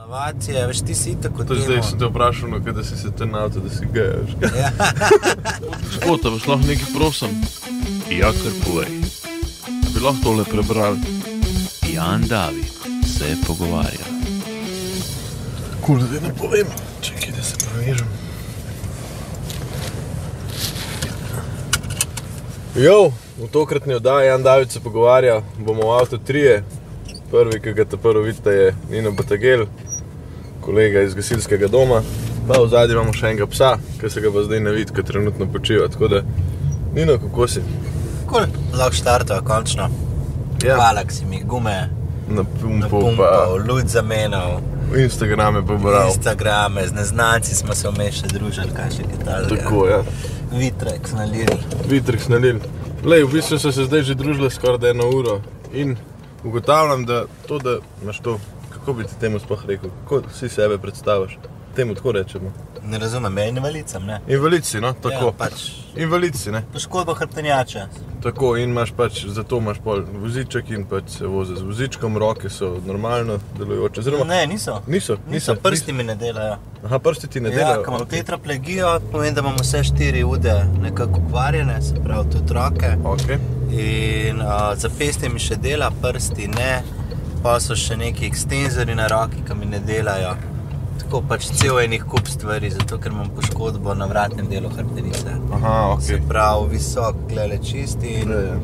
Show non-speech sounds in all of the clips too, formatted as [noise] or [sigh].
Inovacije, veš, ti si tako To zdaj sem te vprašal, no, kaj da si se ten avto, da si gejaš. [laughs] Ja. Gospod, a vas lahko nekaj prosim? Ja, kar povej. Bi lahko tole prebral? Jan David se pogovarja. Kul, da ne povem. Čakaj, da se prevežem. Jo, v tokratni oddaji Jan David se pogovarja, bomo v avto trije. Prvi, ki ga te prvo vidite, je Nino Batagel, kolega iz gasilskega doma. Pa v zadnji imamo še enega psa, ki se ga pa zdaj ne vidi, ki trenutno počiva. Tako da, Nino, kako si? Cool. Lahko štartova, končno. Ja, Hvala, ki si mi gume na pumpu, pa napumpal, luč zamenjal, Instagrame pa bral. Instagrame, z neznanci smo se vmes še družili, kaj še takega. Tako, ja. Vitrek, nalili. Vitrih snalil. Lej, v bistvu so se zdaj že družili skoraj eno uro in ugotavljam, da to, da imaš to, kako bi ti temu sploh rekel, kako si sebe predstavljaš, temu tako rečemo. Ne razumem, je invalid sem, ne? Invalid si, no, tako. Ja, pač Invalid si, ne. poškodba hrbtenjača. Tako in imaš pač, zato imaš pol voziček in pač se vozi z vozičkom, roke so normalno delujoče. Oziroma, Ne, niso. niso, Niso, prsti mi ne delajo. Aha, prsti ti ne Ja, delajo. imam okej. tetraplegijo, pomeni, da imam vse štiri ude nekako ukvarjene, se pravi tudi roke. Okay. In uh, zapestje mi še dela, prsti ne, pa so še neki ekstenzori na roki, ki mi ne delajo. Tako pač cel enih kup stvari, zato ker imam poškodbo na vratnem delu hrbtenice. Aha, Se ok. pravi, visok, glede čisti. In Ja, ja.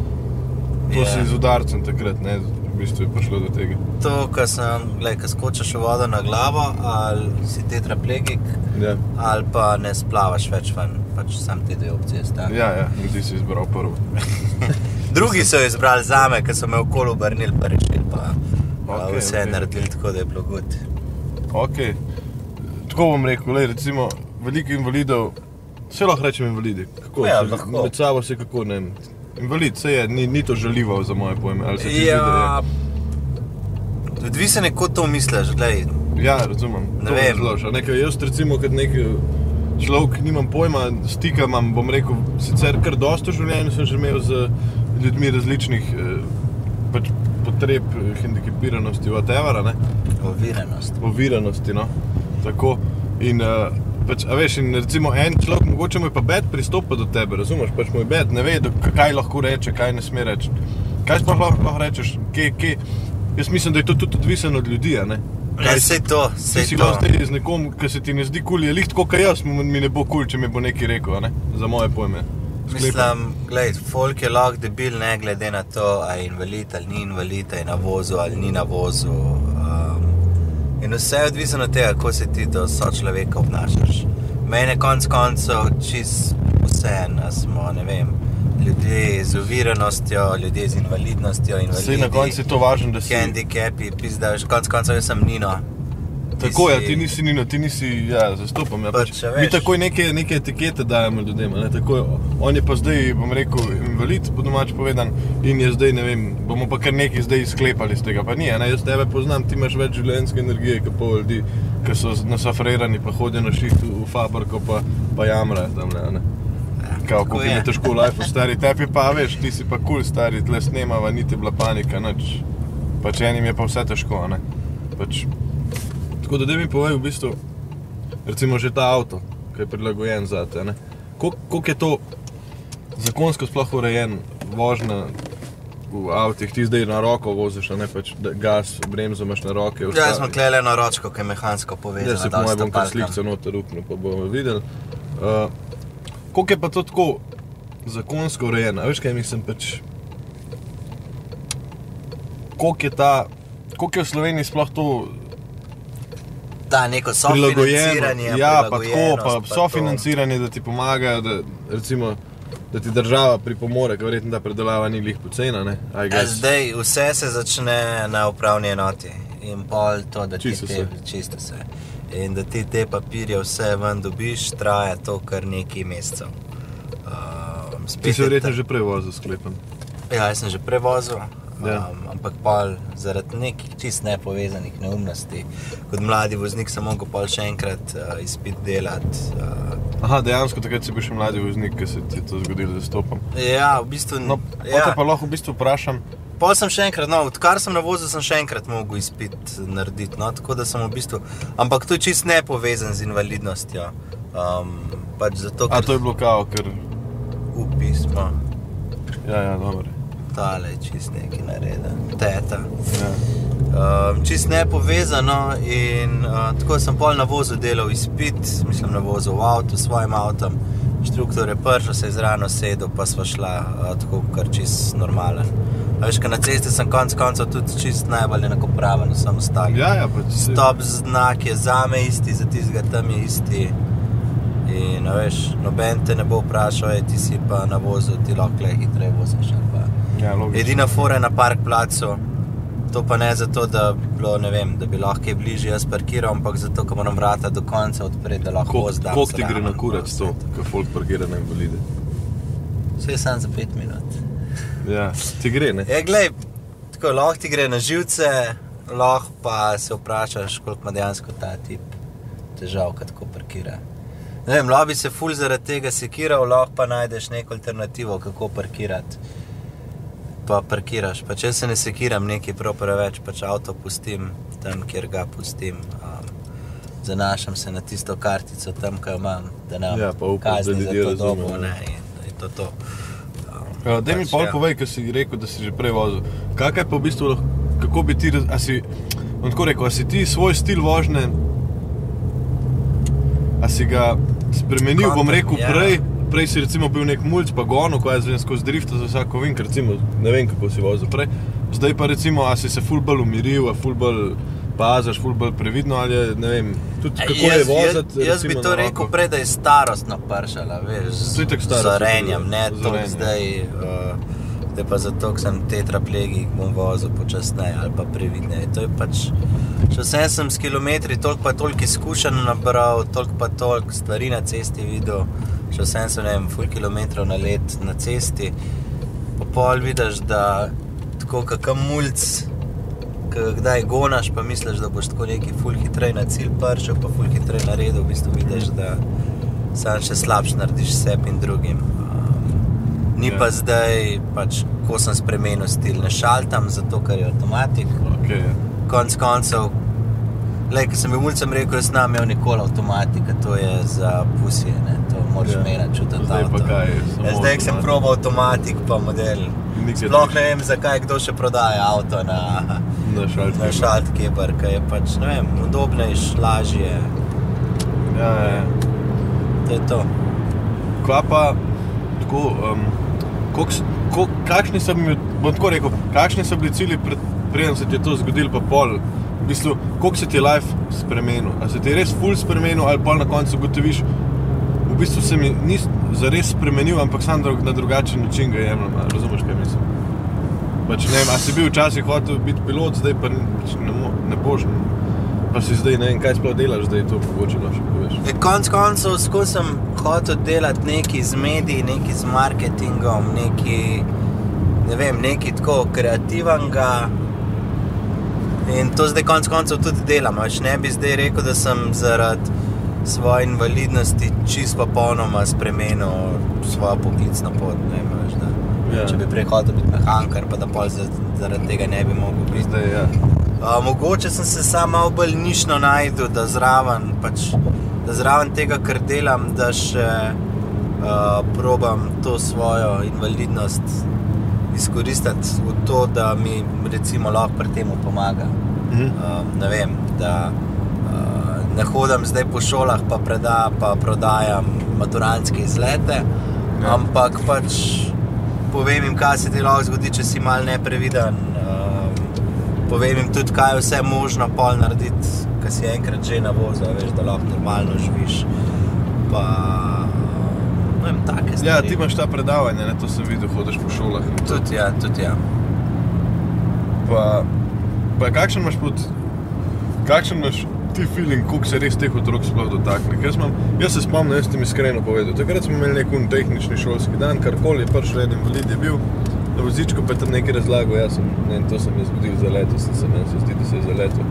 To je si z udarcem takrat, ne, v bistvu je prišlo do tega. to, kar sem, gledaj, ko skočiš v vodo na glavo, ali si tetraplegik, Ja, ali pa ne splavaš več ven. Pač sam te dve opcije sta. ja, ja. ti si izbral prvo. [laughs] Drugi so jo izbrali za me, ker so me okoli obrnili, pa rešili, pa okay, vse okay. naredili tako, da je bilo gut. Okay. Tako bom rekel, lej, recimo, veliko invalidov, vse lahko rečem invalidi. Kako, Ja, se- lahko. Med sabo se kako ne. Invalid, se je, ni, ni to žaljivo za moje pojme. Ja, odvisen je, kot to misliš. Glej? Ja, razumem. Ne vem. razložiš. A Nekaj, jaz recimo, kot nek človek, nimam pojma, stika imam, bom rekel, sicer kar dosto v življenju sem že imel z ljudmi različnih eh, pač potreb, eh, hendikepiranosti, whatever, ne. oviranost. oviranosti. No? Tako. In, uh, pač, a veš, in recimo en človek, mogoče mu je pa bed pristopa do tebe, razumeš? Pač mu je bed, ne ve, do- kaj lahko reče, kaj ne sme reči. Kaj sploh lahko, lahko rečeš? Kje, kje? Jaz mislim, da je to tudi odvisno od ljudi. Ja, Vse to, Ti vse si to. lahko z nekom, ki se ti ne zdi kul, je lih tako, kot jaz, mi ne bo kul, če mi bo nekaj rekel, ne? za moje pojme. Mislim, glej, folk je lahko debil, ne glede na to, ali je invalid ali ni invalid, ali je na vozu ali ni na vozu. Um, in vse je odvisno od tega, kako se ti do sočloveka obnašaš. Mene konc koncev čist vseeno smo, ne vem, ljudje z oviranostjo, ljudje z invalidnostjo, invalidi, na koncu je to važno, da si. handicapi, pizdaš, konc koncev jaz sem Nino. Tako je, si- ti nisi Nino, ti nisi, ja, zastopam. Ja, Pač, pač, mi takoj neke, neke etikete dajemo ljudem. Ne, tako, je. on je pa zdaj, bom rekel, invalid, po domač povedan, in je zdaj, ne vem, bomo pa kar nekaj zdaj sklepali iz tega. Pa ni, ne, jaz tebe poznam, ti imaš več življenjske energije, kot pol ljudi, ki so nasafrirani, pa hodijo na šiht v, v fabriko, pa, pa jamrajo tam. Ne, ne. Kao, kako je težko v life, stari tebi pa veš, ti si pa kul, cool, stari, tle snemava, niti bila panika, nič. Pač enim je pa vse težko, ne. Pač, tako da da mi povej v bistvu, recimo že ta avto, ki je prilagojen za te, ne. Koliko koliko je to zakonsko sploh urejen, vožnja v avtih, ti zdaj na roko voziš, a ne pač gas, bremzo imaš na roke. Ja, ostalo- smo klele na ročko, ki je mehansko povezana. Jaz se po mojem bom kar slikce noter upnil, pa bomo videli. Uh, koliko je pa to tako zakonsko urejeno? Veš kaj mislim pač? Koliko je ta, koliko je v Sloveniji sploh to Da, neko sofinanciranje. Ja, pa tako, pa to. sofinanciranje, da ti pomagajo, da, recimo, da ti država pripomore, ker verjetno ta predelava ni lih pocena, zdaj vse se začne na upravni enoti in pol to, da ti Čisto te, vse. čisto vse. In da ti te papirje vse ven dobiš, traja to kar nekaj mesecev. Um, Ti si verjetno že prej vozil sklepam. Ja, jaz sem že prevozil, Ja. um, ampak pol zaradi nekih čist nepovezanih neumnosti. Kot mladi voznik sem mogel pol še enkrat uh, izpit delati. Uh, Aha, dejansko takrat si bil še mladi voznik, ki se ti je to zgodilo, da stopam. ja, v bistvu. No, ja. pa lahko v bistvu vprašam, pol sem še enkrat, no, odkar sem na vozu, sem še enkrat mogel izpit narediti. No, tako da sem v bistvu, ampak to je čist ne povezan z invalidnostjo. Um, pač zato, A ker to je bilo kao, ker. upi smo, Ja, ja, dobro. Tale čist neki nareda, teta. Ja. Um, čist ne povezano in uh, tako sem pol na vozu delal izpit, mislim na vozu v avtu s svojim avtom. Inštruktor je prišel, se je zraven sedel, pa sva šla uh, tako, kar čist normalen. A veš, na cesti sem konec koncev tudi čist najbolj enakopraven, sem ostal. Ja, ja, pač Stop znak je za me isti, za tistega tam je isti. In veš, noben te ne bo vprašal, "Ej, ti si pa na vozu, ti lahko le hitreje voziš. Ja, logično. Edina fora je na park placu. To pa ne zato, da, bi bilo, ne vem, da bi lahko bližje jaz parkiral, ampak zato, ker moram vrata do konca odpreti, da lahko Koliko zdam. koliko ti gre na kurac to, ko folk parkira na invalide? Vse je samo za pet minut. Ja, ti gre, ne? Ja, glej, tako lahko ti gre na živce, lahko pa se vprašaš, koliko ima dejansko ta tip težav, kad tako parkira. Ne vem, bi se ful zaradi tega sekiral, lahko pa najdeš neko alternativo, kako parkirati. Pa parkiraš, pa če se ne sekiram nekaj prav preveč, pač avto pustim tam, kjer ga pustim. Um, zanašam se na tisto kartico tam, ki jo imam, da ne Ja, pa upam, da kazni za ljudje to dobo, ne, in da je to to. Um, Ja, mi pač, pol ja. povej, ker si rekel, da si že prej vozil. Kaj je pa v bistvu, kako bi ti, a si, bom tako rekel, a si ti svoj stil vožnje, a si ga spremenil, bom Kontra, rekel, ja. prej, prej si recimo bil nek mulj, pa gono, ko je zvem skozi drifta za vsako vink, recimo, ne vem kako si vozil prej. Zdaj pa recimo, a si se ful bolj umiril, a ful bolj pazaš, ful bolj previdno, ali je, ne vem, tudi kako je Jaz- voziti. Jaz, jaz bi to rekel prej, da je starost napršala, veš, je z zorenjem, ne to zdaj. Uh, Zdaj pa zato, ker sem tetraplegik, bom vozil počasneje ali pa previdneje. To je pač, še vsem sem s kilometri, toliko pa toliko izkušenj nabral, toliko pa toliko stvari na cesti videl, še vsem sem, ne vem, full kilometrov na let na cesti. Pa pol vidiš, da tako kakam mulj, ki kdaj gonaš, pa misliš, da boš tako neki full hitrej na cilj pršel, pa full hitrej naredil, v bistvu vidiš, da sam še slabš narediš sebi in drugim. Um, ni Ja. pa zdaj, pač, ko sem spremenil stil, ne šaltam, zato ker je avtomatik. Okay, ja. Konec koncev, le, ki sem bil mulcem rekel, jaz nam imel nikoli avtomatika, to je za pusije, ne, moraš Ja. ja. mena čutiti. Zdaj pa avto. kaj, samo Ja, zdaj, sem probal avtomatik, pa model. Sploh ne vem, zakaj kdo še prodaja avto na, Na šaltki. na šaltkebr, ker je pač, ne vem, udobnejš, lažje, Ja, ja. to je to. Kva pa, tako, um, koliko s- ko, kakšni so bili, bom tako rekel, kakšni so bili cilji, pred, preden se ti je to zgodilo, pa pol, v bistvu, koliko se ti je life spremenil, a se ti je res full spremenil, ali pa na koncu ugotoviš, v bistvu se mi ni zares spremenil, ampak sam drug, na drugačen način ga jemljem, razumeš, kaj mislim. Pač, ne a si bil včasih hotel biti pilot, zdaj pa ni- pač ne, ne boš, pa si zdaj ne vem, kaj sploh delaš, zdaj to mogoče še poveš. E, Konec koncev sem hotel delati nekaj z mediji, nekaj z marketingom, nekaj, ne vem, nekaj tako kreativnega. In to zdaj konec koncev tudi delam. Ne bi zdaj rekel, da sem zaradi svoje invalidnosti čisto popolnoma spremenil svojo poklicno pot. Ne, veš, da, Ja. Če bi prej hotel biti mehanikar, pa da pol za- zaradi tega ne bi mogel biti. Zdaj, ja. Uh, mogoče sem se sam malo bolj nišno najdel, da zraven, pač, da zraven tega, kar delam, da še uh, probam to svojo invalidnost izkoristiti v to, da mi recimo lahko pri tem pomaga. Mhm. Um, ne vem, da uh, ne hodim zdaj po šolah, pa, preda, pa prodajam maturantske izlete, Ja. ja. ampak pač povem jim, kaj se ti lahko zgodi, če si mal nepreviden. Um, povem jim tudi, kaj je vse možno pol narediti, ker si enkrat že na vozu, veš, da lahko normalno živiš. Pa, ne vem, take stvari. Ja, ti imaš ta predavanja, ne, to sem videl, hodiš po šolah. Tudi ja, tudi ja. Pa, pa kakšen imaš pod, kakšen imaš ti feeling, koliko se res teh otrok sploh dotakne? Jaz, imam, jaz se spomnim, jaz mi iskreno povedal. Takrat smo imeli nek tehnični šolski dan, karkoli je prišel, en invalid je bil. Na vozičku pa je tam nekaj razlagal, jaz sem, ne, to se mi je zgodilo za leto, sem se meni se zdi, da se je za leto.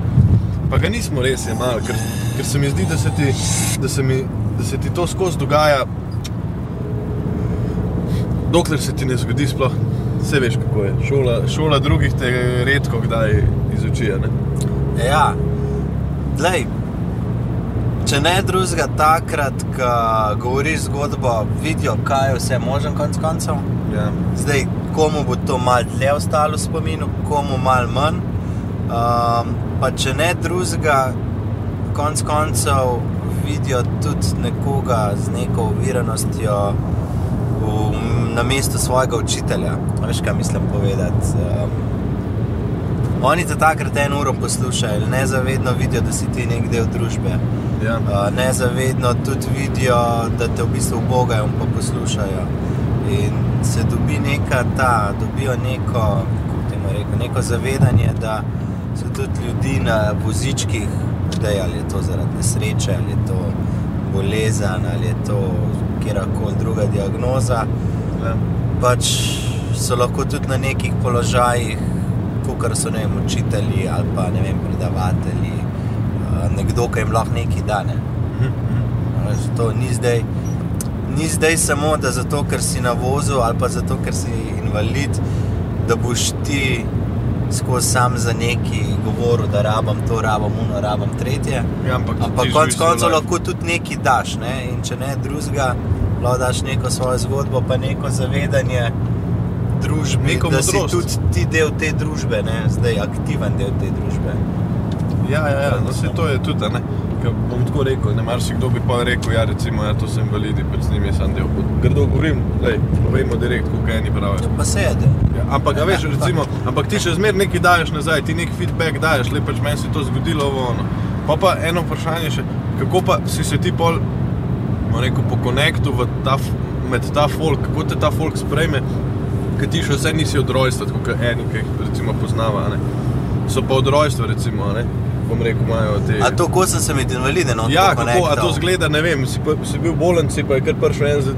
Pa ga nismo res jemali, ker, ker se mi zdi, da se ti, da se mi, da se ti to skozi dogaja, dokler se ti ne zgodi sploh Vse veš, kako je. Šola, šola drugih te redko kdaj izuči. a Ne? Ja, Glej, če ne drugega, takrat, ko govoriš zgodbo, vidijo, kaj je vse možen, konc koncev. Ja. Zdaj, komu bo to malo dlje ostalo v spominu, komu malo manj. Um, pa če ne drugega, konc koncev vidijo tudi nekoga z neko uviranostjo v, na mestu svojega učitelja. Veš, kaj mislim povedati? Um, oni te takrat eno uro poslušajo, nezavedno vidijo, da si ti nek del družbe. Ja. Uh, nezavedno tudi vidijo, da te v bistvu bogajo in pa poslušajo. In se dobi neka ta, dobijo neko, rekel, neko zavedanje, da so tudi ljudi na vozičkih, zdaj ali je to zaradi nesreče, ali je to bolezen, ali je to kjerkoli druga diagnoza, Ja. pač so lahko tudi na nekih položajih, kot so ne vem, učitelji ali pa ne vem, predavatelji, uh, nekdo, ki jim lahko nekaj da. Ne? Mhm, mhm. To ni zdaj, ni zdaj samo, da zato, ker si na vozu ali pa zato, ker si invalid, da boš ti skozi sam za neki govoril, da rabam to, rabam uno, rabam tretje. Ja, ampak Ampak konec svoj koncev lahko tudi nekaj daš, ne? in če ne drugega, lahko daš neko svojo zgodbo, pa neko zavedanje družbi, Neko da si modrost. tudi ti del te družbe, ne? zdaj aktiven del te družbe. Ja, ja, ja. No, se to je tudi, ne. Ker bom tako rekel, ne marsikdo bi pa rekel, ja, recimo, ja, to so invalidi, pač z njimi sem del. Grdo govorim, lej, povejmo direkt, kako eni pravijo. Pa se je del. Ja, ampak, veš, recimo, ampak ti še zmeraj nekaj daješ nazaj, ti nek feedback daješ, le pač meni se je to zgodilo, ovo, ono. Pa pa eno vprašanje še, kako pa si se ti pol, rekel, po konektu ta, med ta folk, kako te ta folk sprejme, ker ti še vse nisi od rojstva, tako kot eni, ki jih recimo poznava, a ne. So pa od rojstva, recimo, a ne. Bom rekel, imajo te... A to, ko sem se med invalide, no, Ja, to kako, a konektal. to zgleda, ne vem, si, pa, si bil bolen, si pa je kar prišel en z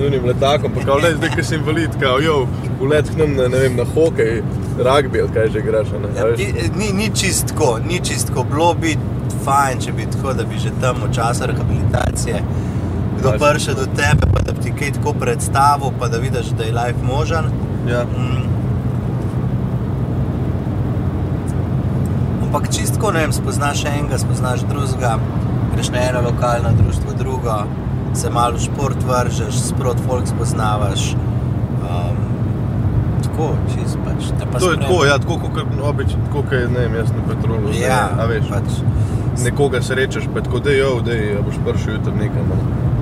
unim letakom, pa kao, le zdaj, ker si invalid, kao, jo, ulet k nam na, ne vem, na hokej, rugby, kaj že igraš, a ne, Ja, a veš? ni, ni, ni čist tako, ni čist tako. Bilo bi fajn, če bi tako, da bi že tam v času rehabilitacije kdo Pač. prišel do tebe, da ti kaj tako predstavil, pa da vidiš, da je life možen. Ja, Mm. Ampak čistko ne vem, spoznaš enega, spoznaš drugega, greš na eno lokalno društvo, drugo, se malo v šport vržeš, sprot folk spoznavaš. Um, tako, čist pač. pa to je sprejme. tako, ja, tako kot obič, tako kot je, ne vem, jaz na petrolu, zdaj, Ja, a veš, pač. Nekoga srečaš, pa tako, da jo, da je, boš prišel jutri nekam.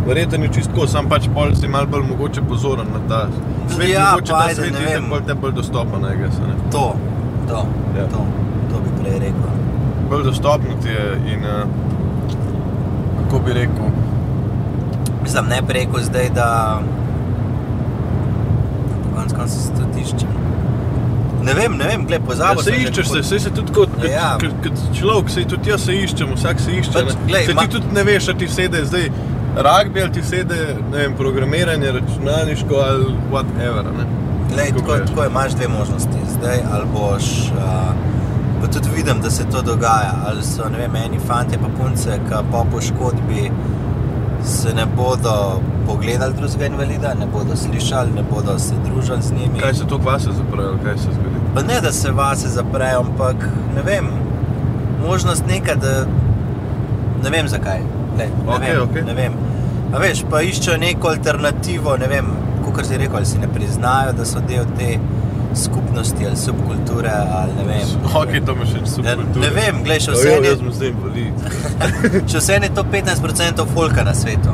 Verjetno je čisto, sam pač pol si malo bolj mogoče pozoren na ta svet, Ja, mogoče pa ta svet je vem. bolj bolj dostopen, ne, gess, a ne. To, to, Ja. to, to bi prej rekel. bolj dostopno ti je in uh, kako bi rekel, Mislim, ne bi rekel zdaj, da na koncu koncev se tudi iščem. Ne vem, ne vem, gled, Ja, pozabil se sem iščeš, se, sej se tudi kot, kot, Ja. kot, kot človek, se tudi jaz se iščem, vsak se išče. Pač, glej, Saj ma- ti tudi ne veš, ali ti sede zdaj rugby, ali ti sede ne vem, programiranje, računalniško ali whatever. Ne. Glej, tako, greš? tako je, imaš dve možnosti. Zdaj ali boš, uh, pa tudi vidim, da se to dogaja, ali so vem, eni fanti pa punce, ki po poškodbi se ne bodo pogledali drugega invalida, ne bodo slišali, ne bodo se družili z njimi. Kaj se to kvase zapravi, ali kaj se zgodi? Pa ne, da se vase zaprejo, ampak ne vem, možnost neka, da ne vem zakaj. Le, ne, Okej, vem, okej. ne vem. A veš, pa iščejo neko alternativo, ne vem, kot si rekel, ali si ne priznajo, da so del te skupnosti ali subkulture ali ne vem. Ok, to me še Ne, super. ne vem, gledaj, še Ja, vse jaz je, sem zdaj invalid. še vse je to 15% folka na svetu.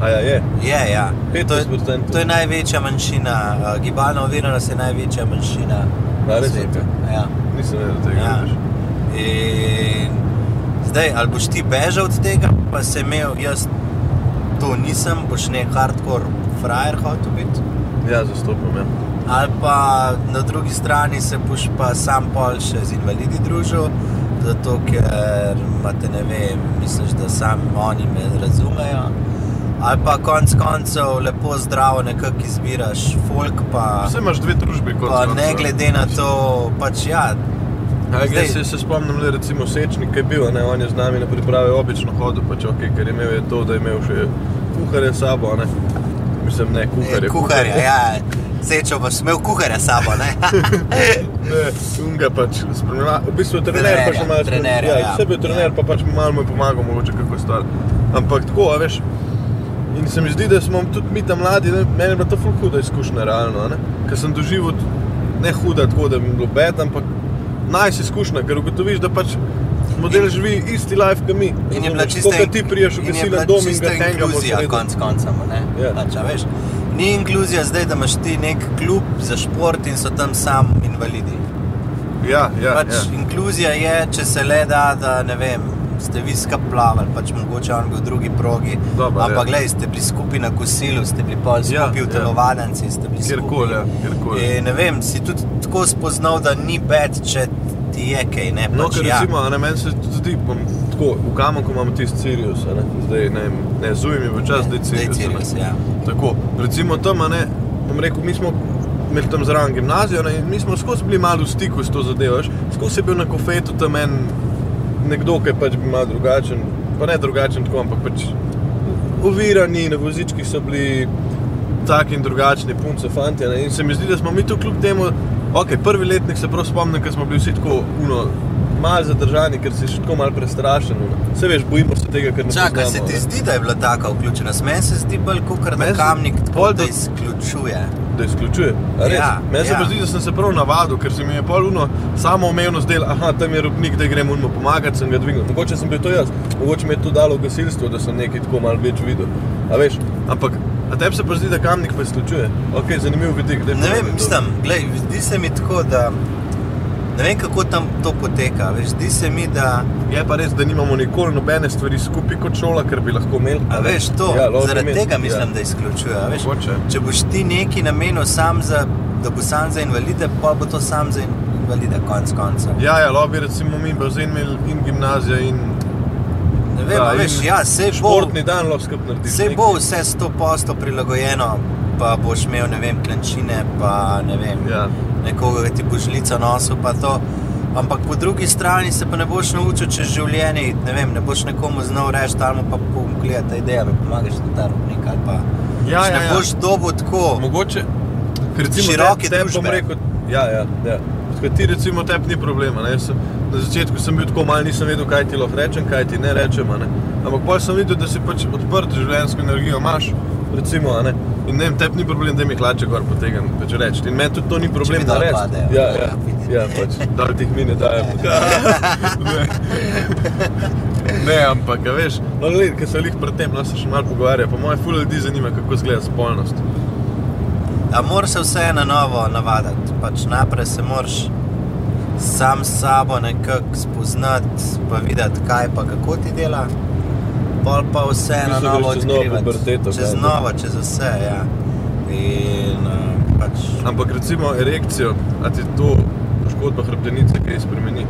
A ja, je. Je, ja. To je, 15%. to je največja manjšina, uh, gibalna oviranost je največja manjšina na svetu. Ja. Nisem vedel tega. Ja. In zdaj, ali boš ti bežal od tega, pa se imel, jaz to nisem, boš ne hardcore frajer hotel biti. Ja, zastopam, ja. Ali pa na drugi strani se boš pa sam pol še z invalidi družil, zato ker imate ne vem, misliš, da sam oni me razumejo. Ali pa konc koncev lepo zdravo nekako izbiraš folk, pa, Vse imaš dve družbi, kot pa ne glede na to, pač ja, Zdaj, Zdaj- se, se spomnim, le recimo Sečnik, ki je bil, ne, on je z nami na pripravi obično hodil, pač ok, ker je imel je to, da je imel še kuharja s sabo, ne. Mislim, ne, kuharja. kuharja, ja. Sečo boš imel kuharja s sabo, ne? [laughs] Ne, unga pač spremlja. V bistvu trener pa še malo Trenerja, Ja, ja. sebe je trener, pa pač malo mu je pomagal, mogoče kako stvar. Ampak tako, veš. In se mi zdi, da smo tudi mi tam mladi, ne, meni je bila to ful huda izkušnja, realno. Ker sem doživel ne huda, tako da bi bilo bed, ampak najs izkušnja, ker ugotoviš, da pač model živi isti life, kot mi. In je bila tako kot ti priješ v in bila dom in ga hengamo inkluzija, konc koncem. ne. Ja. Pač, a veš, ni inkluzija zdaj, da imaš ti nek klub za šport in so tam sam invalidi. Ja, ja, Pač ja. inkluzija je, če se le da, da ne vem, ste vi skupaj plavali, pač mogoče on bil v drugi progi. Dobro, ampak ja. gledaj, ste bili skupaj na kosilu, ste bili pol Ja, skupaj v ja. telovadnici, ste bili Kjerkoli, ja, skupaj. kjerkoli. In ne vem, si tudi tako spoznal, da ni bed, če ti je kaj, ne No, pač ker ja. recimo, ne, meni se zdi, bom, tako, v Kamenku imamo tisti Sirius, ne, zdaj ne, ne zujem je v čas, zdaj Zdaj Sirius. ja. Tako, recimo tam, ne, bom rekel, mi smo imeli tam zraven gimnazijo ne, in mi smo skozi bili malo v stiku s to zadevo, skozi je bil na kofetu tam en nekdo, ki pač bil malo drugačen, pa ne drugačen tako, ampak pač ovirani, na vozičkih so bili taki in drugačni, punce, fanti. Ne? In se mi zdi, da smo mi tu kljub temu, ok, prvi letnik se prav spomnim, ker smo bili vsi tako uno. Malo zadržani, ker si še tako malo prestrašen. Se veš, bojimo se tega, ker ne Čakaj, se ti zdi, da je bila taka vključenost? Meni se zdi bolj kot se- kamnik tako, da do- izključuje. Da izključuje. Res? Ja, Meni se ja. zdi, da sem se prav navadil, ker se mi je polno samo umevno zdelo, aha, tam je robnik, da grem unmo pomagati, sem ga dvignil. Mogoče sem bil to jaz, mogoče mi je to dalo v gasilstvo, da sem nekaj tako malo več videl. A veš, ampak, a tebi se pa zdi, da kamnik pa izključuje? Ok, zanimiv vidik. daj Ne povej vem, mi to. mislim, glej, zdi se mi tako, da ne vem, kako tam to poteka. Veš, zdi se mi, da Je pa res, da nimamo nikoli nobene stvari skupaj kot šola, ker bi lahko imeli. A veš to, Ja, zaradi imeli. tega mislim, ja. da izključuje. Veš, Mogoče. če boš ti neki namenil sam za, da bo sam za invalide, pa bo to sam za invalide, konc konca. Ja, ja, lobby recimo mi bazen imeli in gimnazija in Ne vem, Ja, a in veš, ja, sej bo, športni dan lahko skupaj narediš. nekaj. bo vse 100% prilagojeno, pa boš imel, ne vem, klančine, pa ne vem, Ja. Nekoga, ki ti bo žlica nosil, pa to. Ampak po drugi strani se pa ne boš naučil čez življenje, ne vem, ne boš nekomu znal reči, tam pa pogledaj, ta ideja mi pomagaš, da ta robnik ali pa. Ja, ja, ne ja. boš dobil tako. Mogoče, recimo Široke te- bom rekel, ja, ja, ja. Tako ti recimo tebi ni problema. Ne? Sem, na začetku sem bil tako mal, nisem vedel, kaj ti lahko rečem, kaj ti ne rečem. Ne? Ampak pol sem videl, da si pač odprt življenjsko energijo imaš, recimo, ne. In ne vem, tebi ni problem, da mi hlače gor potegam, pač reči. In meni tudi to ni problem, da rečem. padejo. Ja, ja, ja, pač, da ti jih mi ne dajo. [laughs] ne. ne, ampak, a veš, no, gled, ker se lih pred tem, no, se še malo pogovarja, pa moje ful ljudi zanima, kako izgleda spolnost. A moraš se vse na novo navaditi. Pač najprej se moraš sam s sabo nekako spoznati, pa videti, kaj pa kako ti dela. Pol pa vse na novo odkrivati. Čez ne? novo, čez vse, ja. In uh, pač. Ampak recimo erekcijo, a ti to poškodba hrbtenice kaj spremeni?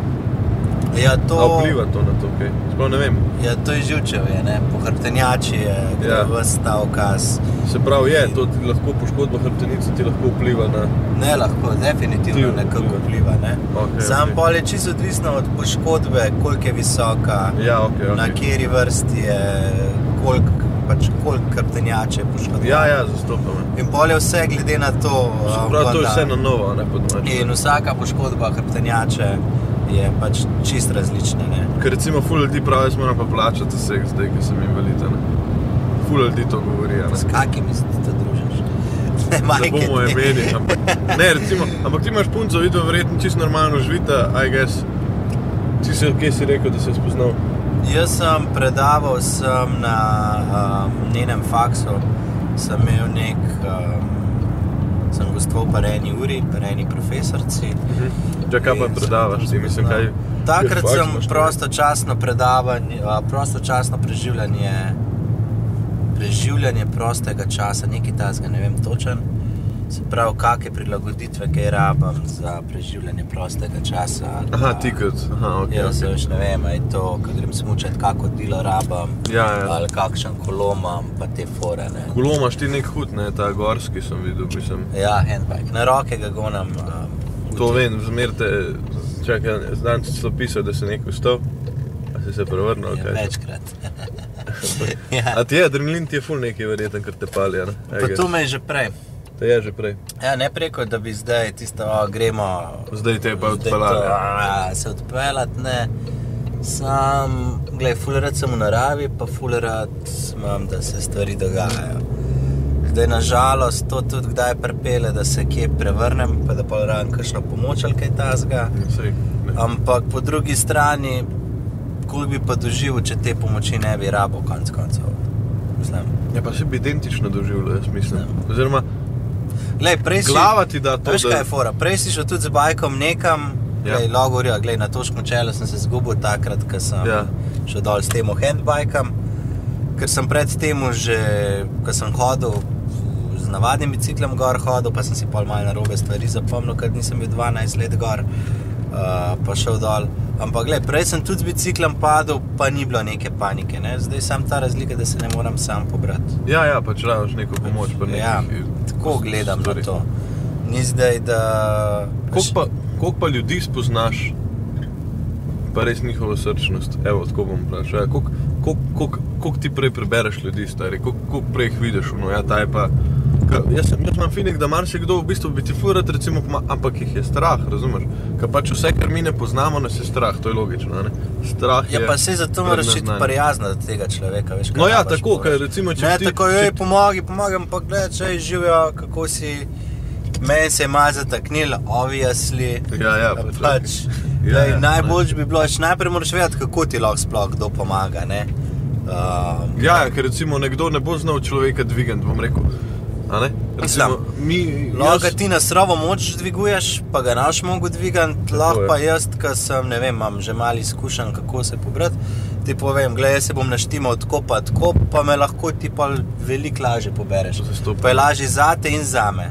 Ja, To... to, A vpliva to na to, kaj? Sploh ne vem. ja, to je živčevje, ne? po hrbtenjači je Ja. ja. vse ta ukaz. Se pravi, je, to ti lahko poškodba hrbtenice ti lahko vpliva na... Ne lahko, definitivno nekako vpliva. vpliva. Ne? Okej, Sam okej. pol je čisto odvisno od poškodbe, koliko je visoka, Ja, ok, ok. na kateri vrsti je, koliko pač kolik krtenjače je poškodovano. Ja, ja, zastopam. In pol je vse glede na to. Pravi, to je da- vse na novo, ne po domače. In vsaka poškodba hrbtenjače je pač čist različna. Ne? Ker recimo ful ljudi pravi, jaz moram pa plačati vseh zdaj, ki sem invalid. Ful ljudi to govori. S kakimi se ti to družiš? [laughs] Ne, Ne bomo imeli, ampak, ne, recimo, ampak ti imaš punco, videl, verjetno čisto normalno živita, I guess. Ti si, kje si rekel, da si jo spoznal? Jaz sem predaval sem na um, njenem faksu, sem imel nek, um, sem gostoval pa eni uri, pa eni profesorci. Če kaj pa predavaš, ti mislim, kaj... Takrat sem imaš, prostočasno predavanje, prostočasno preživljanje, preživljanje prostega časa, nekaj tasga, ne vem točen. Se pravi, kakšne prilagoditve, kaj rabim za preživljanje prostega časa. ali Aha, ti kot, aha, ok. Ja, se veš, ne vem, je to, ko grem smučati, kako delo rabim, Ja, ja. ali kakšen kolo imam, pa te fore. Ne. Kolo imaš ti nek hud, ne, ta gorski sem videl, mislim. Ja, handbike, na roke ga gonam. Um, To vem, zmerte, čakaj, znam ti celo pisati, da si nekaj vstal, a si se prevrnil, Ja, kaj? večkrat. [laughs] [laughs] ja. A ti je, adrenalin ti je ful nekaj verjeten, ker te pali, a ne? I Pa guess. to me je že prej. Te je že prej. Ja, ne preko, da bi zdaj tisto, o, gremo. Zdaj te pa zdaj to, odpeljali. a, Se odpeljati, ne. Sam, gledaj, fulerat sem v naravi, pa fulerat imam, da se stvari dogajajo. Zdaj, nažalost, to tudi kdaj prepele, da se kje prevrnem, pa da pa rabim kakšno pomoč ali kaj tasga. Ne. Ampak po drugi strani, koliko bi pa doživel, če te pomoči ne bi rabo, konc koncev. Mislim. Ja, pa si bi identično doživljal, jaz mislim. Oziroma, Glej, prej si, glava ti da to, Veš kaj je fora? Prej si šel tudi z bajkom nekam, Ja. ja. logorja, glej, na točko čelo sem se zgubil takrat, ko sem Ja. ja. šel dol s tem handbajkom, ker sem pred tem že, ko sem hodil z navadnim biciklom gor hodil, pa sem si pol malo narobe stvari zapomnil, ker nisem bil 12 let gor, uh, pa šel dol. Ampak gled, prej sem tudi z biciklom padel, pa ni bilo neke panike. Ne? Zdaj sam ta razlika, da se ne moram sam pobrati. Ja, ja, pač rabiš neko pomoč. Pa nekih, Ja, tako gledam stvari. na to. Ni zdaj, da. Koliko pa, koliko pa ljudi spoznaš, pa res njihovo srčnost? Evo, tako bom vprašal. Ja, koliko, koliko, koliko, koliko ti prej prebereš ljudi, stari, koliko, koliko prej jih vidiš, no, ja, ta je pa. Ka, jaz, sem- jaz imam finik, da marsikdo v bistvu bi ti furat, recimo, ma, ampak jih je strah, razumeš? Ker pač vse, kar mi ne poznamo, nas je strah, to je logično. Ne? Strah Ja, je. pa se zato moraš biti prijazna do tega človeka. Veš, No ja, tako, ker recimo, če Ne, ti- tako če je, ti- pomagi, pomagam, pa gledaj, če živijo, kako si. Meni se je malo zataknilo, obviously. Ja, ja, pač, pač, Ja, ja, ja, ja, najboljš bi bilo, še najprej moraš vedeti, kako ti lahko sploh kdo pomaga. Ne? Um, Ja, ja, ker recimo nekdo ne bo znal človeka dvigati, bom rekel. Recimo, mi, Lahko ti na strovo moč dviguješ, pa ga naš mogo dvigati, lahko je. pa jaz, ki sem, ne vem, imam že malo izkušenj, kako se pobrati. Ti povem, gledaj, jaz se bom naštimal tako pa tako, pa me lahko ti pa veliko lažje pobereš. Zastopam. Pa je lažje za te in za me.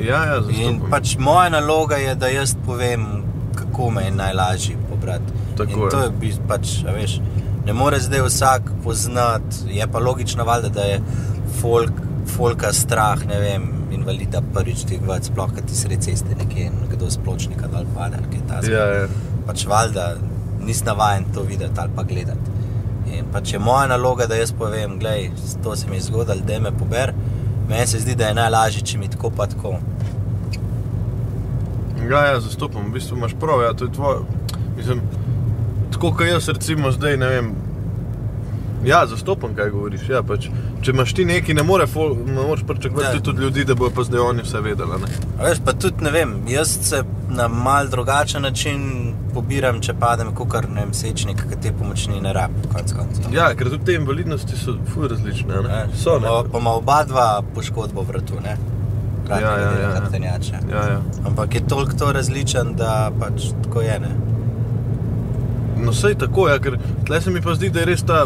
Ja, ja, In zastopam. pač moja naloga je, da jaz povem, kako me je najlažje pobrati. Tako in je. to je pač, veš, ne more zdaj vsak poznati, je pa logično, valjda, da je folk, folka strah, ne vem, invalida prvič dvigovati, sploh kad ti sredi ceste nekje in kdo z pločnika dol pade ali kaj takega. Ja, ja. Pač valjda nisi navaden to videti ali pa gledati. In pač je moja naloga, da jaz povem, gledaj, to se mi je zgodilo, da me pober. Meni se zdi, da je najlažje, če mi tako pa tako. Ja, ja, zastopam, v bistvu imaš prav, ja, to je tvoje. Mislim, tako kot jaz, recimo, zdaj ne vem. Ja, zastopam, kaj govoriš. Ja, pač, če imaš ti neki, ne, more fol, ne moreš pričakovati Ja. tudi od ljudi, da bodo pa zdaj oni vse vedeli. Veš, pa tudi ne vem, jaz se na mal drugačen način pobiram, če padem, kot ne vem, sečnik, ki te pomoči ne rabi, konc koncev. Ja, ker tudi te invalidnosti so fuj različne. Ne? Ne, So, ne? Pa, pa ima oba dva poškodbo vratu, ne? Ja, ja, ja, ja. Hrbtenjače. Ja, ja. Ampak je toliko to različen, da pač tako je. Ne? No, sej tako, ja, ker tle se mi pa zdi, da je res ta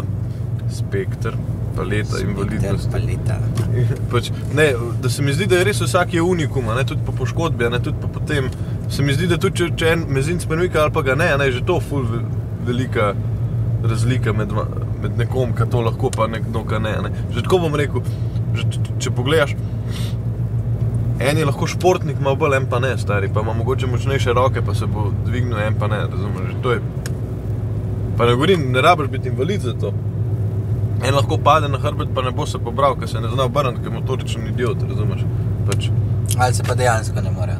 spektr, paleta invalidnosti. Paleta. [laughs] Pač, ne, da se mi zdi, da je res vsak je unikum, ne tudi po poškodbi, ne tudi po potem. Se mi zdi, da tudi če, če en mezinc premika ali pa ga ne, je že to ful ve- velika razlika med, med nekom, ki to lahko, pa nekdo, ki ne, ne. Že tako bom rekel, že, če, če pogledaš, en je lahko športnik, malo bolj en pa ne, stari, pa ima mogoče močnejše roke, pa se bo dvignil, en pa ne, razumeš, že to je. Pa ne govorim, ne rabiš biti invalid za to. En lahko pade na hrbet, pa ne bo se pobral, ker se ne zna obrniti, ker je motoričen idiot, razumeš? Pač, Ali se pa dejansko ne more.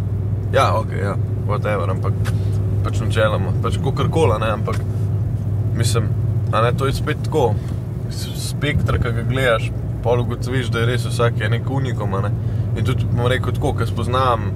ja, ok, ja, whatever, ampak pač načeloma, pač kakorkoli, ne, ampak mislim, a ne, to je spet tako, s- spektr, ki ga gledaš, pol ugotoviš, da je res vsak je nek unikum, a ne. In tudi, bom rekel tako, ker spoznam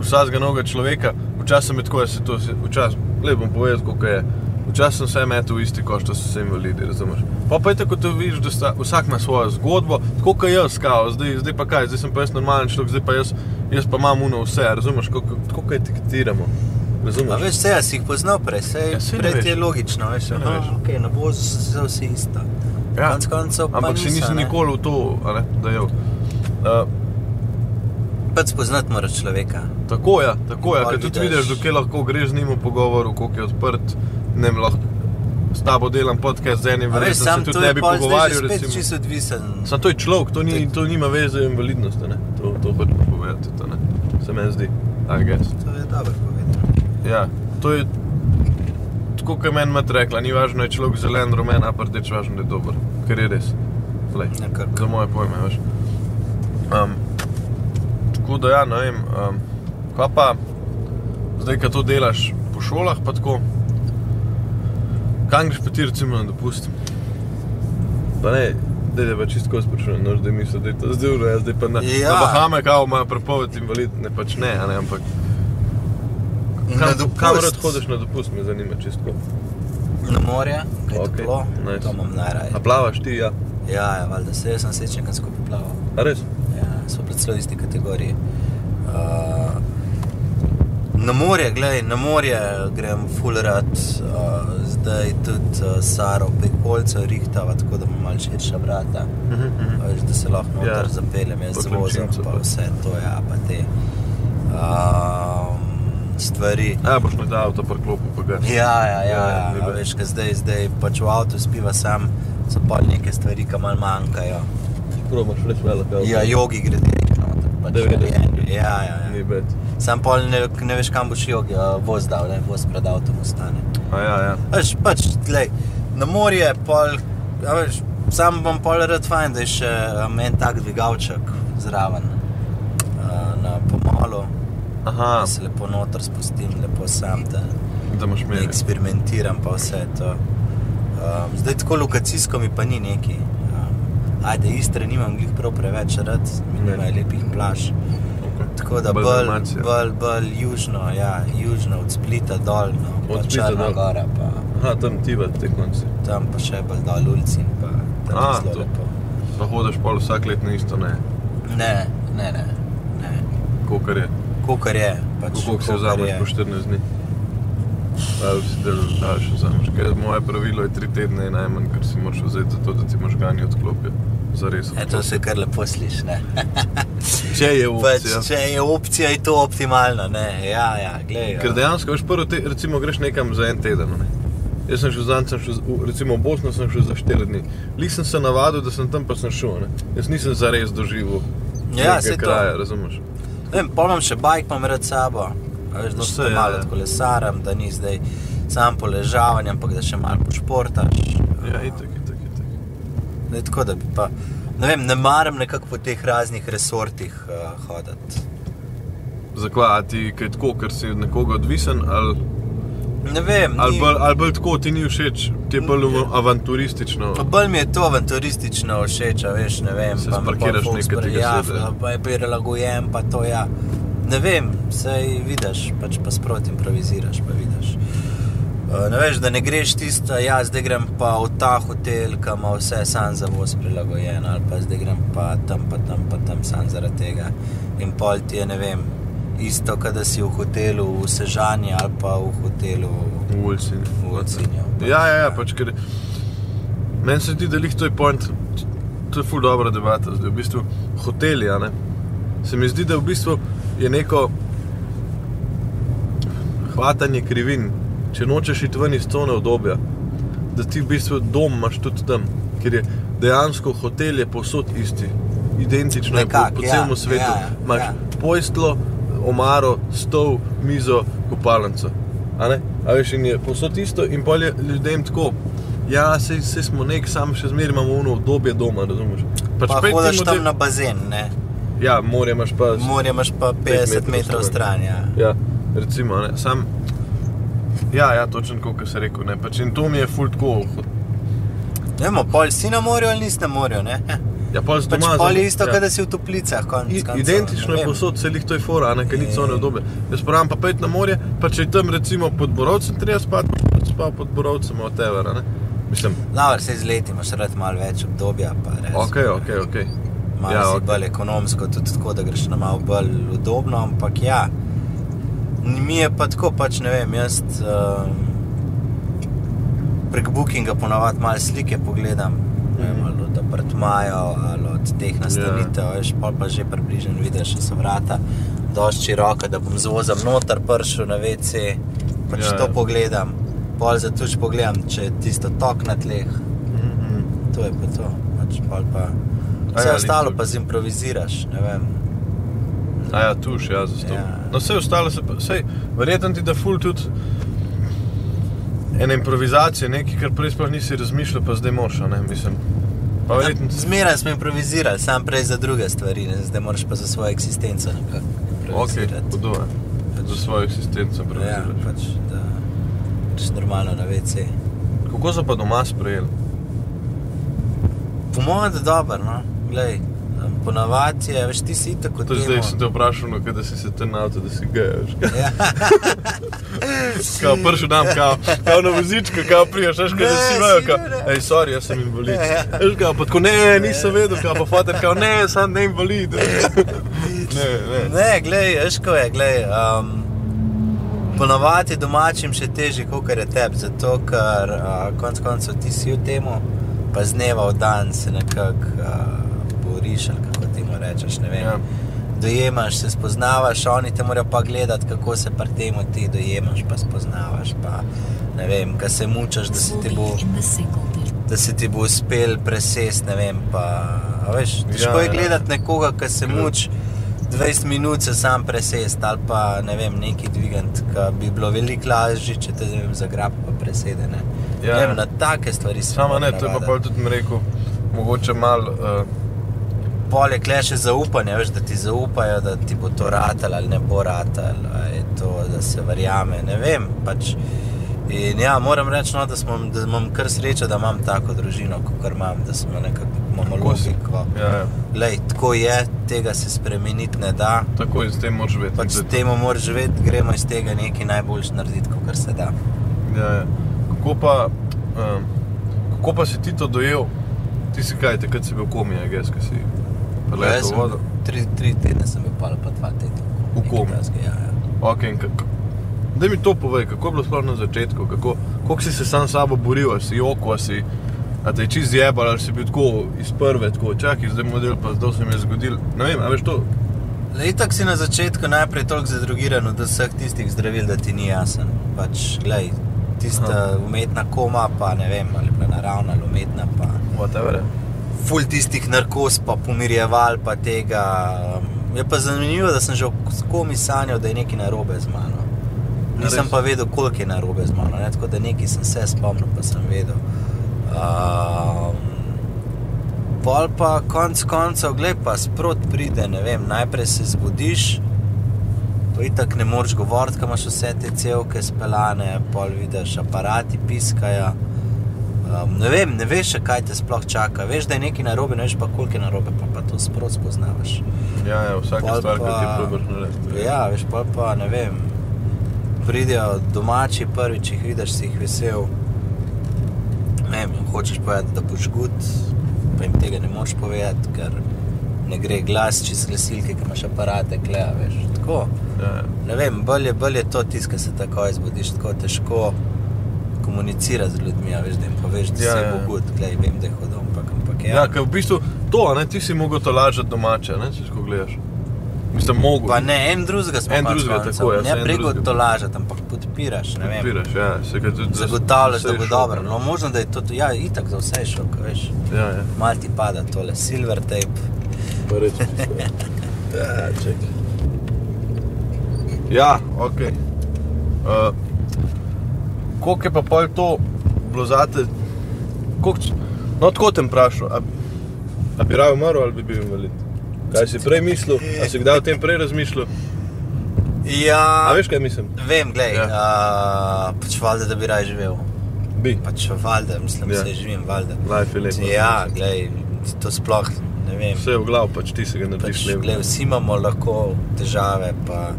vsakega novega človeka, včasih je tako, da se to, včasih, le bom povedal, kako je. Včasih sem vse metel v isti koš, da so se invalidi, razumeš? Pa pa je tako, da vidiš, da sta, vsak ima svojo zgodbo, tako kot jaz, kao, zdaj, zdaj pa kaj, zdaj sem pa jaz normalen človek, zdaj pa jaz, jaz pa imam uno vse, razumeš, kako, kot etiketiramo. A Razumeš? veš, se jaz jih poznal prej, sej, Ja, ne veš. je logično, veš, ne aha, veš. okay, na vozu so vsi isto. Ja. Konec koncev pa Ampak še niso, nisem ne. nikoli v to, a ne, da je. Uh, Pač spoznati moraš človeka. tako je, tako je, Pol ker tudi vidiš, dokaj lahko greš z njim v pogovoru, koliko je odprt, ne vem, lahko s tabo delam podcast z enim, A veš, verjetno sam se to tudi je ne bi pogovarjal, spet recimo. čisto odvisen. Sam to je človek, to, ni, to nima veze z invalidnostjo, ne? To, to hočemo povedati, to ne. Se meni zdi, I guess. To je dobro povedano. Ja, to je tako, kot je meni mat rekla, ni važno, je človek zelen, rumen, a pa rdeč, važno, da je dober, ker je res. Lej, Nekako. za moje pojme, veš. Um, Tako da, ja, ne vem, um, pa zdaj, ko to delaš po šolah, pa tako, kam greš pa ti recimo na dopust? Pa ne, da je pa čisto sprašujem, no, da misliš, da je to zdaj uro, zdaj pa na, Ja. na Bahame, kao imajo prepoved invalid, ne pač ne, a ne, ampak Na kam, kam rad hodiš na dopust, me zanima čisto. Na morje, kaj je Ok, toplo, nice. to imam najraje. A plavaš ti, ja? Ja, ja, valjda se, jaz sem srečen, kad skupaj plaval. A res? Ja, so pred celo isti kategoriji. Uh, na morje, gledaj, na morje grem full rad, uh, zdaj tudi uh, Saro prek Polcev rihtava, tako da imam malo širša vrata. Mhm, mhm. Veš, da se lahko noter Ja. ja. zapeljem, jaz Po z vozom, Kranjčincu pa pa. vse to, ja, pa te um, stvari. Ja, boš na ta avto parklopil, pa ga. Ja, ja, ja, Ja, ja, ja več. veš, kaj zdaj, zdaj pač v avtu spiva sam, so pa neke stvari, ki malo manjkajo. Prav imaš res velik avto. Ja, jogi gre direkt noter, pač 90. narejeni. Ja, ja, Ni ja. Sam pol ne, ne veš, kam boš a voz dal, ne, voz pred avtom ostane. Ja, ja. Veš, pač, glej, na morje pol, a veš, sam bom pol rad fajn, da je še um, en tak dvigalček zraven. Uh, na pomolu, Aha, da se lepo noter spustim, lepo sam te da imaš meri. eksperimentiram pa vse to. Um, zdaj tako lokacijsko mi pa ni neki. Um, ajde, Istre nimam glih prav preveč rad, mi nimajo lepih plaž. Okay. Tako da Bolj bolj, bolj, bolj južno, ja, južno od Splita dol, no, Od Črna dol. gora, pa Aha, tam ti v te konci. tam pa še bolj dol Ulcin, pa tam A, zelo to. lepo. Pa hodiš pol vsak let na isto, ne. Ne, ne, ne, ne. Kolikor je. Kokar je, pač Koliko kakor vzameš po 14 dni? Ali si del daljše vzameš? Ker moje pravilo je 3 tedne najmanj, ker si moraš vzeti zato, da ti možgani odklopijo. Zares. E, to se kar lepo sliši, ne. [laughs] Če je Pač, opcija. če je opcija, je to optimalno, ne. Ja, ja, glej. Ker dejansko, veš, prvo, te, recimo, greš nekam za en teden. Ne? Jaz sem šel za v- recimo v Bosno sem šel za 4 dni. Lih sem se navadil, da sem tam pa sem šel. Ne? Jaz nisem zares doživel Ja, to. kraja, razumeš? Vem, pol imam še bajk, imam rad sabo. Veš, da No, to ja, malo ja. kolesaram, da ni zdaj sam poležavanje, ampak da še malo pošportaš. Ja, itak. Ne, tako da bi pa, ne vem, ne maram nekako po teh raznih resortih uh, hoditi. Zakaj, ti kaj tako, ker si od nekoga odvisen, ali, Ne vem, ali, ni- bolj, ali bolj tako ti ni všeč, ti je bolj avanturistično. Pa bolj mi je to avanturistično všeč, veš, ne vem. Se pa me pol spakiraš folk nekaj tega ja, pa je prilagojen, pa to ja. Ne vem, sej vidiš, pač pa sproti improviziraš, pa vidiš. Uh, Ne veš, da ne greš tisto, ja, zdaj grem pa v ta hotel, ki ima vse sam za voz prilagojen, ali pa zdaj grem pa tam, pa tam, pa tam sam zaradi tega. In pol ti je, ne vem, isto, kot da si v hotelu v Sežani ali pa v hotelu V ulici. v Ocinju. Ja, ja, ja, pač ker meni se zdi, da jih to je point, to je ful dobra debata. Zdaj, v bistvu hoteli, a ne. Se mi zdi, da v bistvu je neko hvatanje krivin, če nočeš iti ven iz cone obdobja, da ti v bistvu dom imaš tudi tam, ker je dejansko hotel je povsod isti, identično je po, Nekak, po ja, celem svetu. ja, Imaš ja. pojstlo, omaro, stol, mizo, kopalnico. A? A veš, in je povsod isto in je ljudem tako. Ja, sej, sej smo nek, sam še zmeraj imamo ono obdobje doma, razumeš? Pa spet ti hodiš tam model- na bazen, ne? Ja, morje imaš pa. Morje imaš pa 50 metrov metrov stran. Ja. Ja, recimo, ne, sam. Ja, ja, točno kot si rekel. Ne, pač in to mi je ful tako. Ne vemo, pol si na morju ali nisi na morju, ne? Ja, pol Pač doma. pol je isto, ja. da si v toplicah. Konc, I, koncev, identično je posod, se jih to je fora, ne, Je, cone je. obdobje. Jaz pravim pa pet na morje, pa če je tam recimo pod borovcem, treba spati, pa pod borovcem, whatever, a ne. Mislim, Dobro, se z leti imaš rad malo več obdobja, pa res. ok, ok, ok. Malo Ja, okay. bolj ekonomsko, tudi tako, da greš na malo bolj udobno, ampak ja. Mi je pa tako, pač ne vem, jaz um, prek Bookinga ponavadi malo slike pogledam, ne vem, Mhm. ali od apartmajev ali od teh nastanitev, yeah. veš, pol pa že približno vidiš, da so vrata dosti široka, da bom z vozom noter prišel na WC, pač Ja, yeah. to ja. pogledam, pol za tuč pogledam, če je tisto tok na tleh, Mhm. to je pa to, pač pol pa. Vse ja, ja, ostalo pa zimproviziraš, ne vem. A ja, tuš, ja, za stol. Ja. No, vse ostalo se pa, verjetno ti da ful tudi ena improvizacija, nekaj, kar prej sploh nisi razmišljal, pa zdaj moš, ne, mislim. Verjetno Zmeraj smo improvizirali, sam prej za druge stvari, ne? zdaj moraš pa za svojo eksistenco nekako Ok, hudo je. Za svojo eksistenco ja, prevziraš. pač, da češ normalno na WC. Kako so pa doma sprejeli? Po mojem, da je dobro, no, glej. Ponavadi je, veš, ti si tako To zdaj sem te vprašal, no, kaj da si se ten avto, da si geješ. Ja. [laughs] Kao prši dan, kao, kao na vozičku, kao prijaš, veš, kaj da si Ne, vejo, si kao, ne. ej, sorry, jaz sem invalid. Ja, ja. Veš, kao, pa tako, ne, nisem vedel, kao, pa fater, kao, ne, sem ne invalid. Ne, ne. Ne, glej, veš, ko je, glej. Um, Ponavadi je domačim še težje, kot je tebi, zato ker uh, konec koncev ti si v tem, pa z dneva v dan se nekako uh, boriš, ali kako ti mu rečeš. Ne vem. Ja. Dojemaš, se spoznavaš, oni te morajo pa gledati, kako se pri tem ti dojemaš, pa spoznavaš. Pa, ne vem, kaj se mučaš, da se ti bo da se ti bo uspel presesti, ne vem. Pa, a veš, težko Ja, je ja. gledati nekoga, ki se Ja. muči 20 minut, se sam presesti ali pa ne vem, neki dvigant, ki bi bilo veliko lažje, če te vem, zagrab pa presede. Ne. Ja, ne vem, na take stvari se Sama ne, to je pa pol tudi mi rekel, mogoče malo, uh, Pol je kle še zaupanje, veš, da ti zaupajo, da ti bo to ratal ali ne bo ratal, a je to, da se verjame. Ne vem. Pač. In ja, moram reči, no, da, smo, da imam kar srečo, da imam tako družino, kot imam, da smo nekako imamo logiko. ja, ja, Lej, tako je, tega se spremeniti ne da. tako in s tem moraš živeti. Pač s tem moraš živeti, gremo iz tega nekaj najboljš narediti, kot se da. Ja, ja. Kako pa, um, kako pa si ti to dojel? Ti si kaj, takrat si bil komi, a gess, ki si Letel v sem vodo. Tri, tri tedne sem bil, pol pa dva tedna. V takega, Ja, ja. Ok, in kako? Da mi to povej, kako je bilo sploh na začetku, kako, kako si se sam s sabo boril, a si joko, a si, a te je čist zjebal, ali si bil tako iz prve, tako čakaj, zdaj model, pa zdaj se mi je zgodil. Ne vem, a veš to? Lej, tako si na začetku najprej toliko zadrugiran od vseh tistih zdravil, da ti ni jasen. Pač, glej, tista umetna koma, pa ne vem, ali pa naravna ali umetna, pa Whatever. Ful tistih narkoz, pa pomirjeval, pa tega. um, Je pa zanimivo, da sem že komi sanjal, da je nekaj narobe z mano. Nisem pa vedel, koliko je narobe z mano. Ne? Tako da nekaj sem se spomnil, pa sem vedel. Um, pol pa konc koncev, gled pa sprot pride, ne vem, najprej se zbudiš, pa itak ne moreš govoriti, ker imaš vse te celke spelane, pol vidiš aparati piskajo. Um, ne vem, ne veš, kaj te sploh čaka. Veš, da je nekaj narobe, ne veš pa koliko je narobe, pa, pa to sprot spoznavaš. Ja, ja, vsaka Pol stvar, ki ti je pa- prvrš narediti. Ja, veš pa, pa ne vem. Pridejo domači prvič, jih vidiš, si jih vesel. Ne vem, hočeš povedati, da boš gud, pa jim tega ne moreš povedati, ker ne gre glas čez glasilke, ki imaš aparate, kleja, veš. Tako. Ja. Ne vem, bolje, bolje to tisto, ki se tako izbudiš, tako težko komunicirati z ljudmi, a veš, da jim poveš, da Ja, ja, se ja. bo gud, glej, vem, da je hudo, ampak, ampak Ja, ker v bistvu to, ne, ti si mogel to lažati domače, ne, če ko gledaš. Mislim, mogel. Pa ne, en drugega smo En drugega, tako je, Ne en preko to lažati, ampak podpiraš, ne vem. Podpiraš, ja, se ga tudi Zagotavljaš, da bo dobro. No, možno, da je to, ja, itak za vse šok, veš. Ja, ja. Mal ti pada tole, silver tape. Pa reči. [laughs] ja, čekaj. Ja, ok. Uh, koliko je pa pol to bilo zate? Koliko, no, tako te vprašal. A, a bi raje umrl ali bi bil invalid? Kaj si prej mislil? A si kdaj o tem prej razmišljal? Ja, A veš, kaj mislim? vem, glej, Ja. ja. pač valjda, da bi raje živel. Bi. Pač valjda, mislim, Ja. se živim, valjda. Life je lepo. Ja, glej, to sploh, ne vem. Vse je v glavu, pač ti se ga narediš Pač, lepo. glej, vsi imamo lahko težave, pa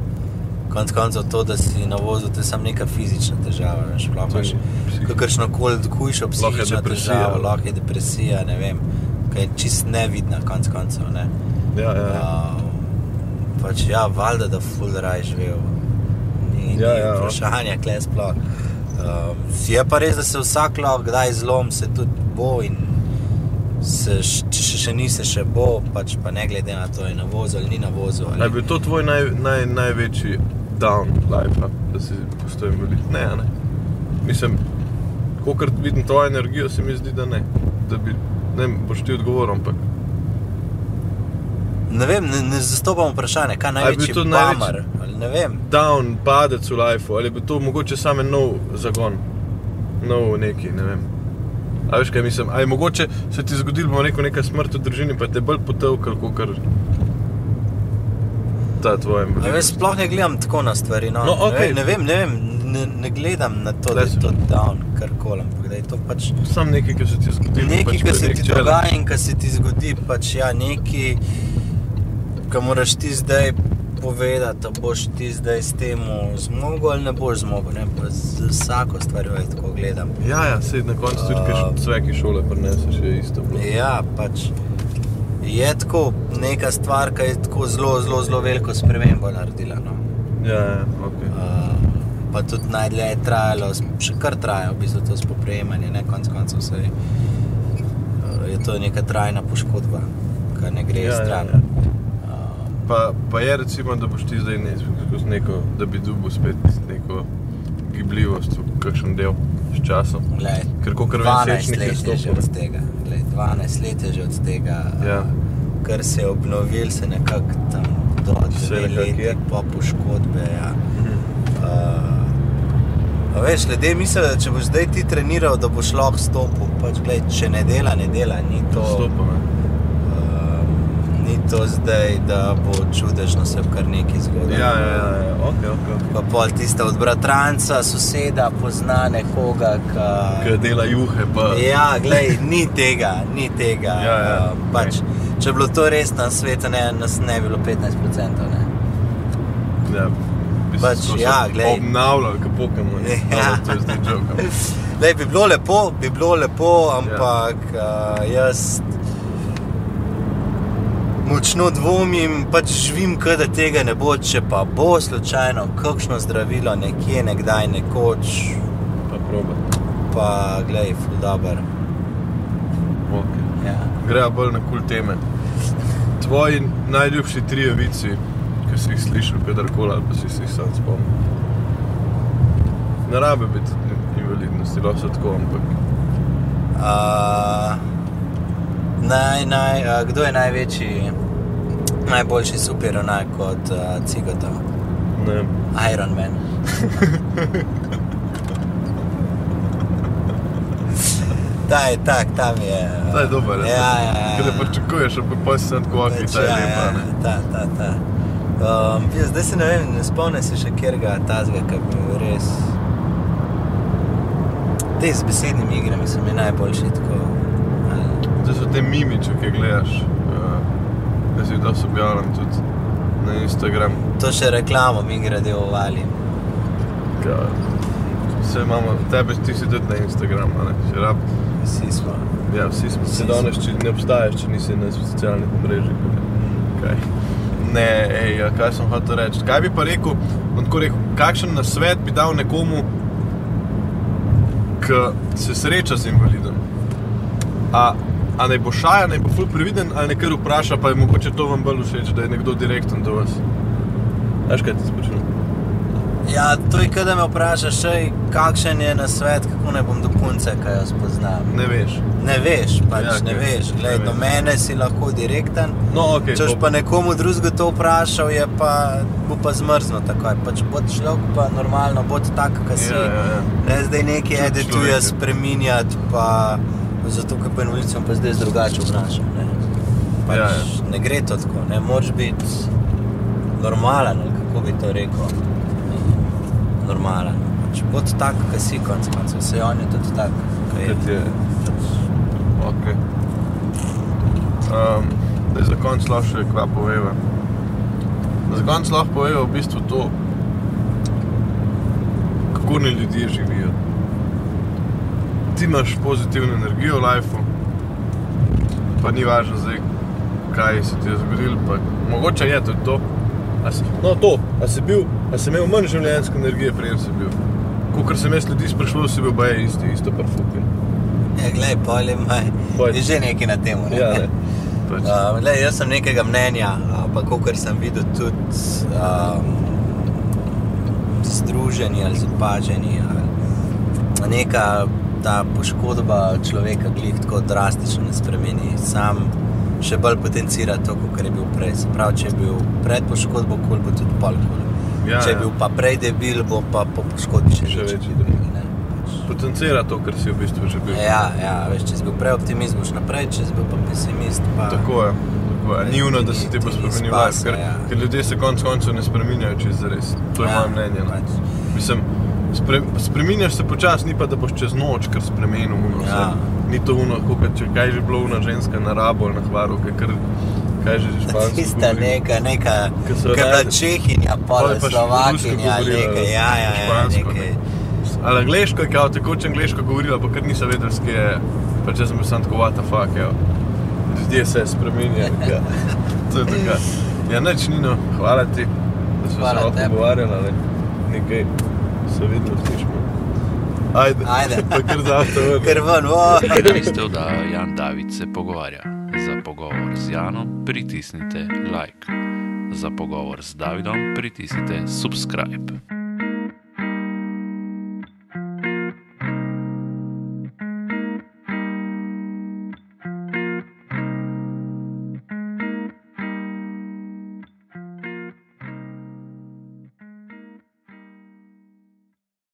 konec koncev to, da si na vozu, to je samo neka fizična težava. Je imaš kakršno koli hujšo je psihično težavo, lahko je depresija, ne vem, kaj je čist nevidna, konec koncev. Ne. Ja, ja, ja. Uh, pač ja, valjda, da ful raj živel. Ni, Ja, ni ja, vprašanja, kle sploh. Um, je pa res, da se vsak lahko kdaj zlom, se tudi bo in se, če še, še ni, se še bo, pač pa ne glede na to, je na vozu ali ni na vozu. A je Ali... bil to tvoj naj, naj, največji down life, da si postal invalid? Ne, ne. Mislim, kolikor vidim tvojo energijo, se mi zdi, da ne. Da bi, ne vem, boš ti odgovoril, ampak Ne vem, ne, ne zastopam vprašanje, kaj A je bil to ali Ne vem. down, padec v lifeu, ali bi to mogoče samo nov zagon, nov neki, ne vem. A veš kaj mislim? A je mogoče se ti zgodilo, bomo rekel, neka smrt v družini, pa te bolj potovkal, kot kar ta tvoja A invalidnost. Jaz sploh ne gledam tako na stvari. No. No, okej. ne, vem, ne vem, ne ne, gledam na to, da je to down, da je to pač Sam nekaj, ki se ti zgodi. nekaj, pač kar je se ti dogaja in kar se ti zgodi, pač ja, nekaj, kar moraš ti zdaj povedati, da boš ti zdaj s tem zmogel ali ne boš zmogel. Ne? Pa Z vsako stvarjo je tako gledam. Ja, ja, se na koncu tudi, A. kaj ki šole prineseš, je isto. bilo. Ja, pač je tako neka stvar, ki je tako zelo, zelo, zelo veliko spremembo naredila. No. Ja, ja, ok. Uh, pa tudi najdlje je trajalo, še kar traja v bistvu to spoprijemanje, ne konc koncev vse. Uh, je to neka trajna poškodba, ki ne gre Ja, ja, stran. ja. Uh, Pa, pa je recimo, da boš ti zdaj ne, skozi neko, da bi dubil spet neko gibljivost kakšen del s časom. glej, Ker vem, 12 sečnik je let je že stopil. od tega. Glej, 12 let je že od tega, Ja. uh, kar se je obnovil, se nekako tam do dve leti po poškodbe. Ja. Mhm. Uh, a veš, ljudje mislijo, da če boš zdaj ti treniral, da boš lahko stopil. Pač, glej, če ne dela, ne dela. Ni to, Stopam, ja. uh, ni to zdaj, da bo čudežno se kar nekaj zgodilo. Ja, ja, ja, ok, ok. ok. Pa pol tista od bratranca, soseda, pozna nekoga, Ki ki. dela juhe, pa Ja, glej, ni tega, ni tega. Ja, ja, Uh, pač, če bi bilo to res na svetu, ne, nas ne bi bilo 15%. Ne. ja, Pač, ja, glej. Obnavljali, kot Pokémon. Ja. [laughs] To je zdaj joke. Lej, bi bilo lepo, bi bilo lepo, ampak ja. uh, jaz močno dvomim, pač živim, da tega ne bo, če pa bo slučajno kakšno zdravilo nekje, nekdaj, nekoč, Pa proba. pa glej, fuldober. Greja bolj na kul cool teme. Tvoji najljubši trije vici, ki si jih slišal kadarkoli, ali pa si jih sam spomnil. Ne rabe biti invalidnosti, lahko tako, ampak Uh, naj, naj, uh, kdo je največji, najboljši superjunak kot uh, Cigotov? ne. Iron Man. [laughs] Ta je tak, tam je. Ta je dober, Ja, ja, ja. Ker ne pričakuješ, ampak pa si tako, ok, Pač, ta je ja, lepa, ja. Ta, ta, ta. Um, jaz zdaj se ne vem, ne spomnim se še kjerga tazga, ki bi bil res. Te z besednimi igrami so mi najboljši tako. Zdaj so te mimi, če kaj gledaš. Uh, jaz jih dosti objavljam tudi na Instagram. To še reklamo mi grede ovali. Vse imamo, tebe ti si tudi na Instagramu, ne? Če rab, Vsi smo. ja, vsi smo Vsi se danes, če ne obstaješ, če nisi na socialnih mrežah. Kaj? Ne, ej, ja, kaj sem hotel reči? Kaj bi pa rekel, rekel, kakšen nasvet bi dal nekomu, ki se sreča z invalidom? A, a naj bo šaja, naj bo ful previden, ali nekaj vpraša, pa je mogoče to vam bolj všeč, da je nekdo direkten do vas. Veš kaj ti spočujem? Ja, to je, kada me vprašaš, ej, kakšen je na svet, kako ne bom do punce, kaj jo spoznam. Ne veš. Ne veš, pač Ja, ja, ne veš. Glej, Ne do veš. mene si lahko direkten. No, ok. Če boš pa nekomu drugemu to vprašal, je pa, bo pa zmrznil takoj. Pač bod človek pa normalno, bod tak, kot si. Ja, ja, ja. Ne zdaj Čut edituje, človeka. spreminjati, pa zato, ker pa invalidcem pa zdaj drugače obnašam. Ne, pač Ja, ja, ja. ja. ne gre to tako, ne moreš biti normalen, kako bi to rekel. Normalen. Pač bod tak, kot si, konc koncev. Vse on je tudi tak, kot je. Kot je. Ok. Um, da za konec lahko še kva poveva. Za konec lahko poveva v bistvu to, kako ne ljudje živijo. Ti imaš pozitivno energijo v lifeu, pa ni važno zdaj, kaj se ti je zgodilo. Pa, mogoče je tudi to. Si, no, to, a si, bil, a si imel manj življenjske energije, prej si bil. Ko sem jaz ljudi sprašval, si bil baje isto, isto pa fucking. Ja, glej, pol je, maj, Pojdi. je že nekaj na tem. Ne? Ja, ne. Pač, Uh, [laughs] glej, jaz sem nekega mnenja, pa kot sem videl tudi um, združeni ali zapaženi. Neka ta poškodba človeka glih tako drastično ne spremeni. Sam še bolj potencira to, kot je bil prej. Se pravi, če je bil pred poškodbo, kul bo tudi pol kul. Ja, če je ja. bil pa prej debil, bo pa po poškodbi še, Še večji debil. ne. Pač potencira to, kar si v bistvu že bil. Ja, ja, veš, če si bil preoptimist, boš naprej, če si bil pa pesimist, pa... Tako je. Tako je. Ni uno, da se ti bo spremenil life, ker, ja. ker ljudje se konec koncev ne spreminjajo čez zares. To je Ja, moje mnenje. no. pač. Mislim, spre, spreminjaš se počasi, ni pa da boš čez noč kar spremenil. Uno, Ja. ja. Ni to uno, kot če kaj že bilo una ženska na rabo ali na hvaru, kar, kaj že špansko. [laughs] Tista govori. neka, neka, so ki je bila Čehinja, Pol je pa Slovakinja, nekaj, ja, ja, ja, nekaj. Ali angliško, kao tekoče angliško govorila, pa ker niso vedeli, skje je. Pa če sem bil sam tako, what the fuck, jo. Ljudje se spremenjajo. [laughs] ja. To je tako. Ja, nič, Nino, hvala ti, da smo se tebi. pogovarjali, ali nekaj se vidno slišimo. Ajde, Ajde. pa kar za avto ven. Ker ven, o! Niste oddajo Jan David se pogovarja. Pogovor z Janom pritisnite like. Za pogovor z Davidom pritisnite subscribe.